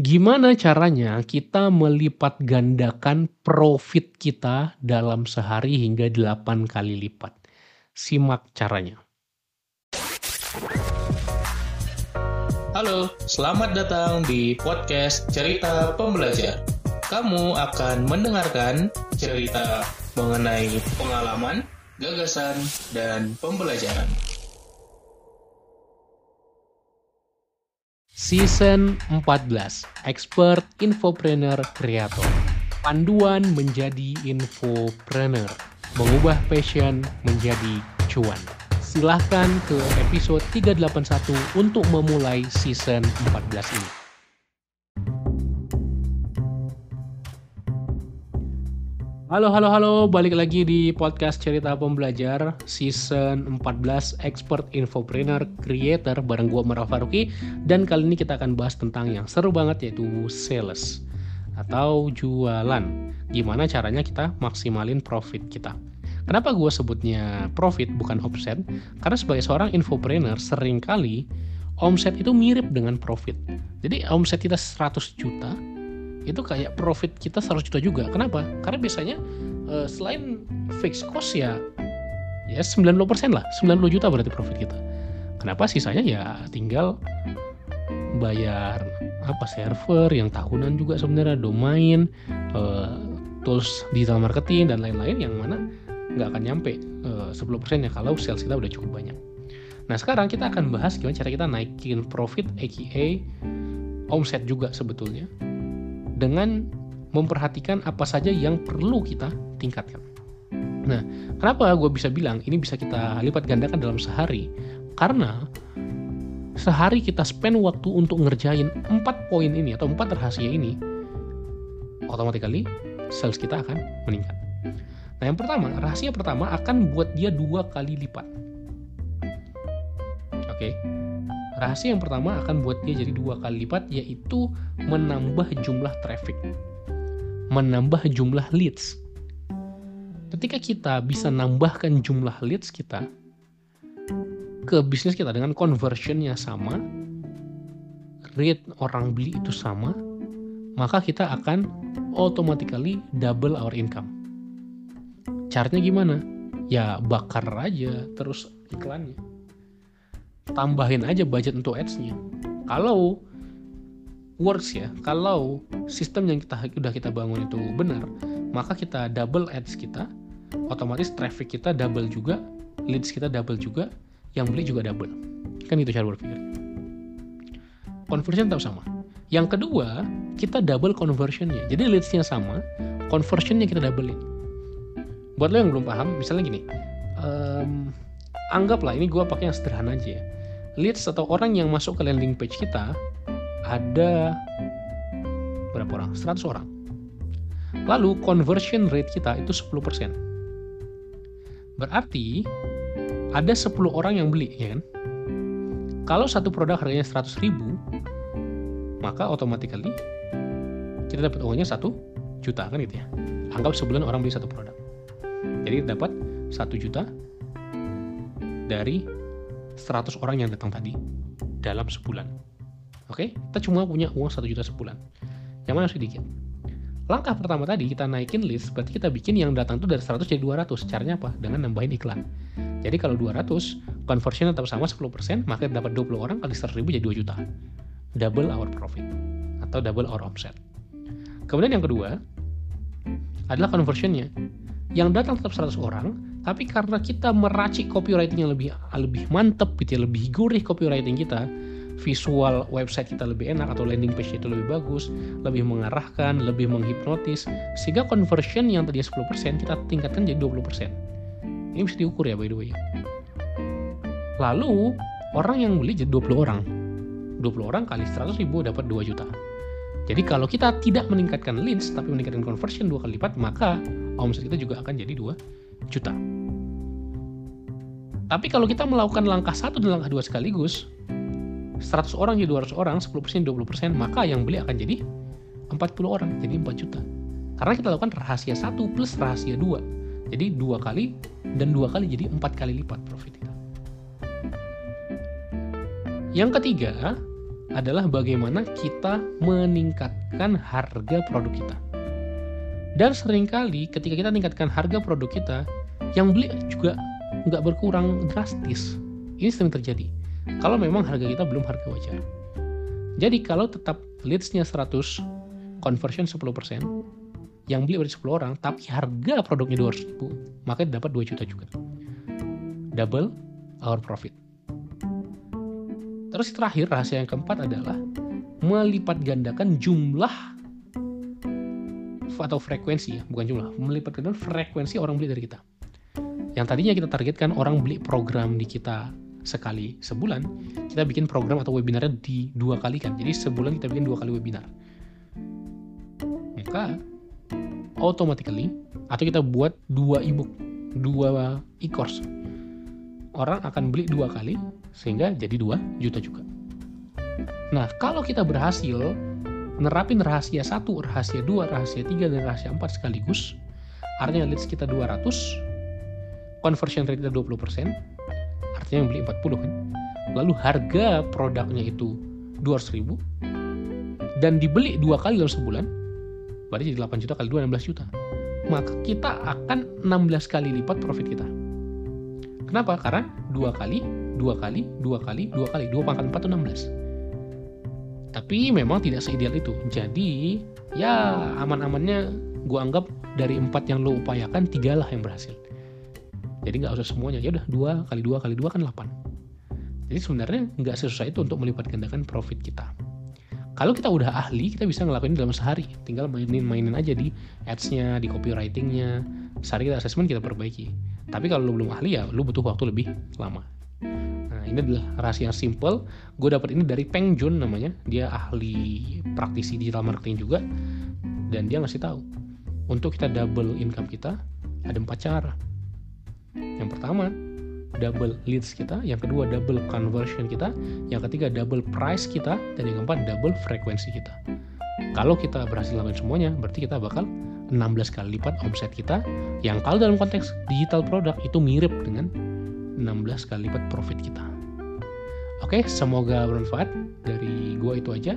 Gimana caranya kita melipat gandakan profit kita dalam sehari hingga 8 kali lipat? Simak caranya. Halo, selamat datang di podcast Cerita Pembelajar. Kamu akan mendengarkan cerita mengenai pengalaman, gagasan, dan pembelajaran. Season 14 Expert Infopreneur Creator. Panduan menjadi infopreneur. Mengubah passion menjadi cuan. Silahkan ke episode 381 untuk memulai season 14 ini Halo, halo, halo. Balik lagi di podcast Cerita Pembelajar Season 14 Expert Infopreneur Creator bareng gue Mara Faruki Dan kali ini kita akan bahas tentang yang seru banget yaitu sales Atau jualan Gimana caranya kita maksimalin profit kita Kenapa gue sebutnya profit bukan omset? Karena sebagai seorang infopreneur sering kali omset itu mirip dengan profit Jadi omset kita 100 juta itu kayak profit kita 100 juta juga. Kenapa? Karena biasanya uh, selain fixed cost ya ya 90% lah, 90 juta berarti profit kita. Kenapa sisanya ya tinggal bayar apa server yang tahunan juga sebenarnya domain uh, tools digital marketing dan lain-lain yang mana nggak akan nyampe uh, 10% ya kalau sales kita udah cukup banyak. Nah sekarang kita akan bahas gimana cara kita naikin profit aka omset juga sebetulnya dengan memperhatikan apa saja yang perlu kita tingkatkan. Nah, kenapa gue bisa bilang ini bisa kita lipat gandakan dalam sehari? Karena sehari kita spend waktu untuk ngerjain empat poin ini atau empat rahasia ini, otomatis sales kita akan meningkat. Nah, yang pertama, rahasia pertama akan buat dia dua kali lipat. Oke, Rahasia yang pertama akan buat dia jadi dua kali lipat yaitu menambah jumlah traffic. Menambah jumlah leads. Ketika kita bisa nambahkan jumlah leads kita ke bisnis kita dengan conversionnya sama, rate orang beli itu sama, maka kita akan automatically double our income. Caranya gimana? Ya bakar aja terus iklannya tambahin aja budget untuk ads-nya. Kalau works ya, kalau sistem yang kita udah kita bangun itu benar, maka kita double ads kita, otomatis traffic kita double juga, leads kita double juga, yang beli juga double. Kan itu cara berpikir. Conversion tetap sama. Yang kedua, kita double conversionnya. Jadi leads-nya sama, conversionnya kita doublein. Buat lo yang belum paham, misalnya gini, um, anggaplah ini gue pakai yang sederhana aja ya leads atau orang yang masuk ke landing page kita ada berapa orang? 100 orang. Lalu conversion rate kita itu 10%. Berarti ada 10 orang yang beli, ya kan? Kalau satu produk harganya 100 ribu, maka automatically kita dapat uangnya 1 juta kan gitu ya. Anggap sebulan orang beli satu produk. Jadi dapat 1 juta dari 100 orang yang datang tadi dalam sebulan. Oke, kita cuma punya uang 1 juta sebulan. Yang mana sedikit. Langkah pertama tadi kita naikin list, berarti kita bikin yang datang itu dari 100 jadi 200. Caranya apa? Dengan nambahin iklan. Jadi kalau 200, conversion tetap sama 10%, maka dapat 20 orang kali 100 ribu jadi 2 juta. Double our profit. Atau double our offset. Kemudian yang kedua, adalah conversionnya. Yang datang tetap 100 orang, tapi karena kita meracik copywriting yang lebih lebih mantep gitu ya, lebih gurih copywriting kita, visual website kita lebih enak atau landing page itu lebih bagus, lebih mengarahkan, lebih menghipnotis, sehingga conversion yang tadi 10% kita tingkatkan jadi 20%. Ini bisa diukur ya by the way. Lalu orang yang beli jadi 20 orang. 20 orang kali 100 ribu dapat 2 juta. Jadi kalau kita tidak meningkatkan leads tapi meningkatkan conversion dua kali lipat, maka omset kita juga akan jadi 2 juta. Tapi kalau kita melakukan langkah satu dan langkah dua sekaligus, 100 orang jadi 200 orang, 10% 20%, maka yang beli akan jadi 40 orang, jadi 4 juta. Karena kita lakukan rahasia satu plus rahasia dua. Jadi dua kali dan dua kali jadi empat kali lipat profit kita. Yang ketiga adalah bagaimana kita meningkatkan harga produk kita. Dan sering kali ketika kita meningkatkan harga produk kita, yang beli juga nggak berkurang drastis. Ini sering terjadi. Kalau memang harga kita belum harga wajar. Jadi kalau tetap leads-nya 100, conversion 10%, yang beli berarti 10 orang, tapi harga produknya 200 ribu, maka dapat 2 juta juga. Double our profit. Terus terakhir rahasia yang keempat adalah melipat gandakan jumlah atau frekuensi ya, bukan jumlah, melipat gandakan frekuensi orang beli dari kita. Yang tadinya kita targetkan orang beli program di kita sekali sebulan, kita bikin program atau webinarnya di dua kali kan. Jadi sebulan kita bikin dua kali webinar. Maka automatically atau kita buat dua ebook, dua e-course. Orang akan beli dua kali sehingga jadi dua juta juga. Nah, kalau kita berhasil nerapin rahasia satu, rahasia dua, rahasia tiga, dan rahasia empat sekaligus, artinya leads kita 200, conversion rate kita 20%, artinya yang beli 40 kan. Lalu harga produknya itu 200 ribu, dan dibeli dua kali dalam sebulan, berarti jadi 8 juta kali 2, 16 juta. Maka kita akan 16 kali lipat profit kita. Kenapa? Karena dua kali, dua kali, dua kali, dua kali, dua pangkat empat itu 16 tapi memang tidak seideal itu. Jadi ya aman-amannya gue anggap dari empat yang lo upayakan tiga lah yang berhasil. Jadi nggak usah semuanya. Ya udah dua kali dua kali dua kan 8. Jadi sebenarnya nggak sesusah itu untuk melipat gandakan profit kita. Kalau kita udah ahli, kita bisa ngelakuin dalam sehari. Tinggal mainin-mainin aja di ads-nya, di copywriting-nya. Sehari kita assessment kita perbaiki. Tapi kalau lo belum ahli ya, lo butuh waktu lebih lama. Nah, ini adalah rahasia yang simple. Gue dapat ini dari Peng Jun namanya. Dia ahli praktisi digital marketing juga. Dan dia ngasih tahu. Untuk kita double income kita, ada empat cara. Yang pertama, double leads kita. Yang kedua, double conversion kita. Yang ketiga, double price kita. Dan yang keempat, double frekuensi kita. Kalau kita berhasil lakukan semuanya, berarti kita bakal 16 kali lipat omset kita. Yang kalau dalam konteks digital product itu mirip dengan 16 kali lipat profit kita. Oke, semoga bermanfaat. Dari gua itu aja.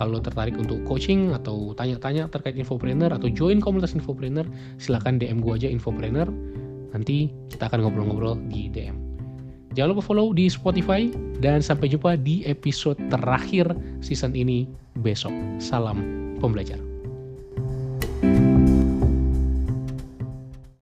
Kalau tertarik untuk coaching atau tanya-tanya terkait infopreneur atau join komunitas infopreneur, silahkan DM gua aja infopreneur. Nanti kita akan ngobrol-ngobrol di DM. Jangan lupa follow di Spotify dan sampai jumpa di episode terakhir season ini besok. Salam pembelajar.